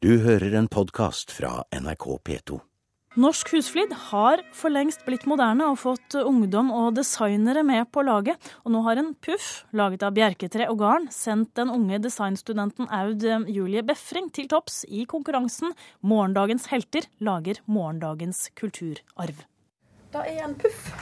Du hører en podkast fra NRK P2. Norsk husflid har for lengst blitt moderne og fått ungdom og designere med på laget. Og nå har en puff, laget av bjerketre og garn, sendt den unge designstudenten Aud Julie Befring til topps i konkurransen 'Morgendagens helter lager morgendagens kulturarv'. Da er en puff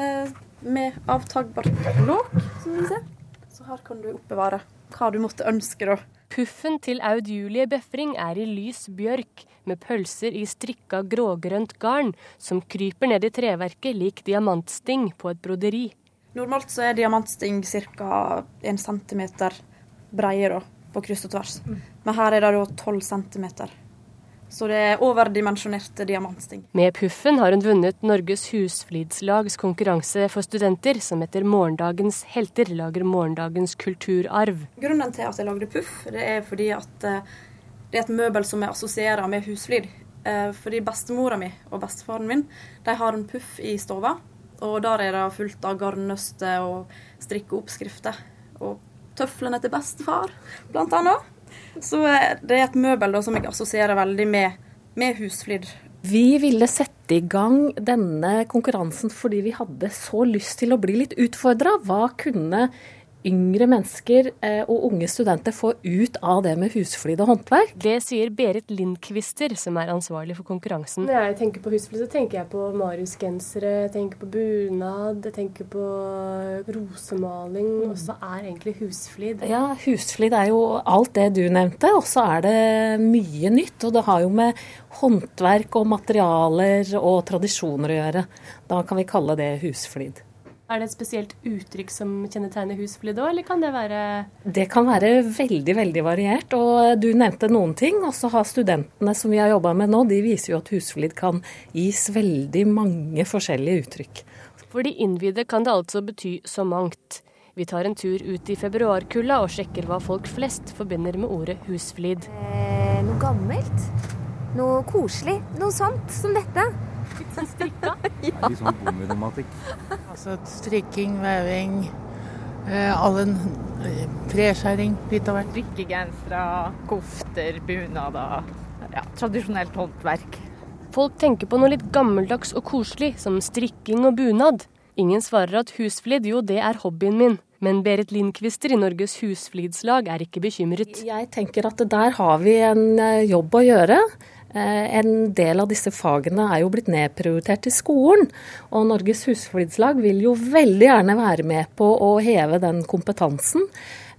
eh, med avtagbart låk, som du ser. Så her kan du oppbevare hva du måtte ønske, da. Puffen til Aud Julie Befring er i lys bjørk, med pølser i strikka grågrønt garn som kryper ned i treverket lik diamantsting på et broderi. Normalt så er diamantsting ca. 1 cm breie på kryss og tvers. Men her er det 12 cm. Så det er overdimensjonerte diamantsting. Med puffen har hun vunnet Norges Husflidslags konkurranse for studenter, som etter Morgendagens helter lager morgendagens kulturarv. Grunnen til at jeg lagde puff, det er fordi at eh, det er et møbel som jeg assosierer med husflid. Eh, fordi bestemora mi og bestefaren min de har en puff i stova, og der er det fullt av garnnøster og strikkeoppskrifter. Og tøflene til bestefar, blant annet. Så eh, det er et møbel da, som jeg assosierer veldig med, med husflid. Vi ville sette i gang denne konkurransen fordi vi hadde så lyst til å bli litt utfordra. Hva kunne yngre mennesker eh, og unge studenter få ut av det med husflid og håndverk? Det sier Berit Lindkvister, som er ansvarlig for konkurransen. Når jeg tenker på husflid, så tenker jeg på Marius-gensere, jeg tenker på bunad, jeg tenker på rosemaling. Og så er egentlig husflid Ja, husflid er jo alt det du nevnte, og så er det mye nytt. Og det har jo med håndverk og materialer og tradisjoner å gjøre. Da kan vi kalle det husflid. Er det et spesielt uttrykk som kjennetegner husflid òg, eller kan det være Det kan være veldig, veldig variert. Og du nevnte noen ting. Og så har studentene som vi har jobba med nå, de viser jo at husflid kan gis veldig mange forskjellige uttrykk. For de innvidde kan det altså bety så mangt. Vi tar en tur ut i februarkulda og sjekker hva folk flest forbinder med ordet husflid. Eh, noe gammelt. Noe koselig. Noe sånt som dette. Strikka. Litt sånn bonderomantikk. Altså strikking, veving, eh, all en eh, treskjæring, litt av hvert. Strikkegensere, kofter, bunader. Ja, tradisjonelt håndverk. Folk tenker på noe litt gammeldags og koselig, som strikking og bunad. Ingen svarer at husflid, jo det er hobbyen min. Men Berit Lindquister i Norges husflidslag er ikke bekymret. Jeg tenker at der har vi en eh, jobb å gjøre. Eh, En del av disse fagene er jo blitt nedprioritert i skolen. Og Norges husflidslag vil jo veldig gjerne være med på å heve den kompetansen.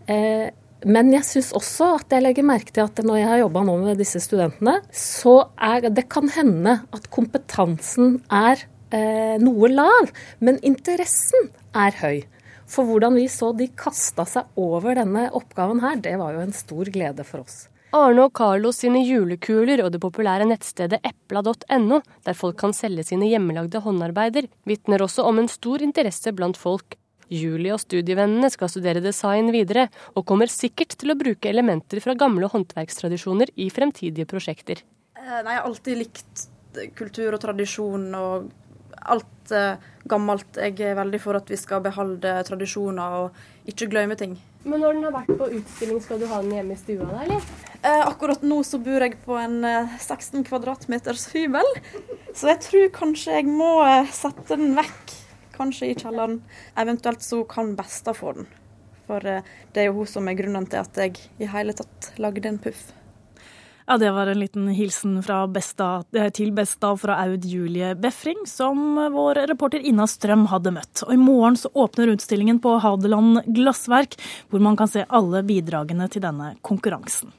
Eh, Men jeg syns også at jeg legger merke til at når jeg har jobba nå med disse studentene, så er det kan hende at kompetansen er eh, noe lav, men interessen er høy. For hvordan vi så de kasta seg over denne oppgaven her, det var jo en stor glede for oss. Arne og Carlos sine julekuler og det populære nettstedet epla.no, der folk kan selge sine hjemmelagde håndarbeider, vitner også om en stor interesse blant folk. Julie og studievennene skal studere design videre, og kommer sikkert til å bruke elementer fra gamle håndverkstradisjoner i fremtidige prosjekter. Eh, Nei, jeg har alltid likt kultur og tradisjon og alt eh, gammelt. Jeg er veldig for at vi skal beholde tradisjoner og ikke glemme ting. Men når den har vært på utstilling, skal du ha den hjemme i stua da, eller? Eh, akkurat nå så bor jeg på en eh, 16 kvadratmeters hybel, så jeg tror kanskje jeg må eh, sette den vekk. Kanskje i kjelleren. Eventuelt så kan Besta få den. For eh, det er jo hun som er grunnen til at jeg i hele tatt lagde en puff. Ja, Det var en liten hilsen Besta, eh, til Besta fra Aud Julie Befring, som vår reporter Ina Strøm hadde møtt. Og I morgen så åpner utstillingen på Hadeland Glassverk, hvor man kan se alle bidragene til denne konkurransen.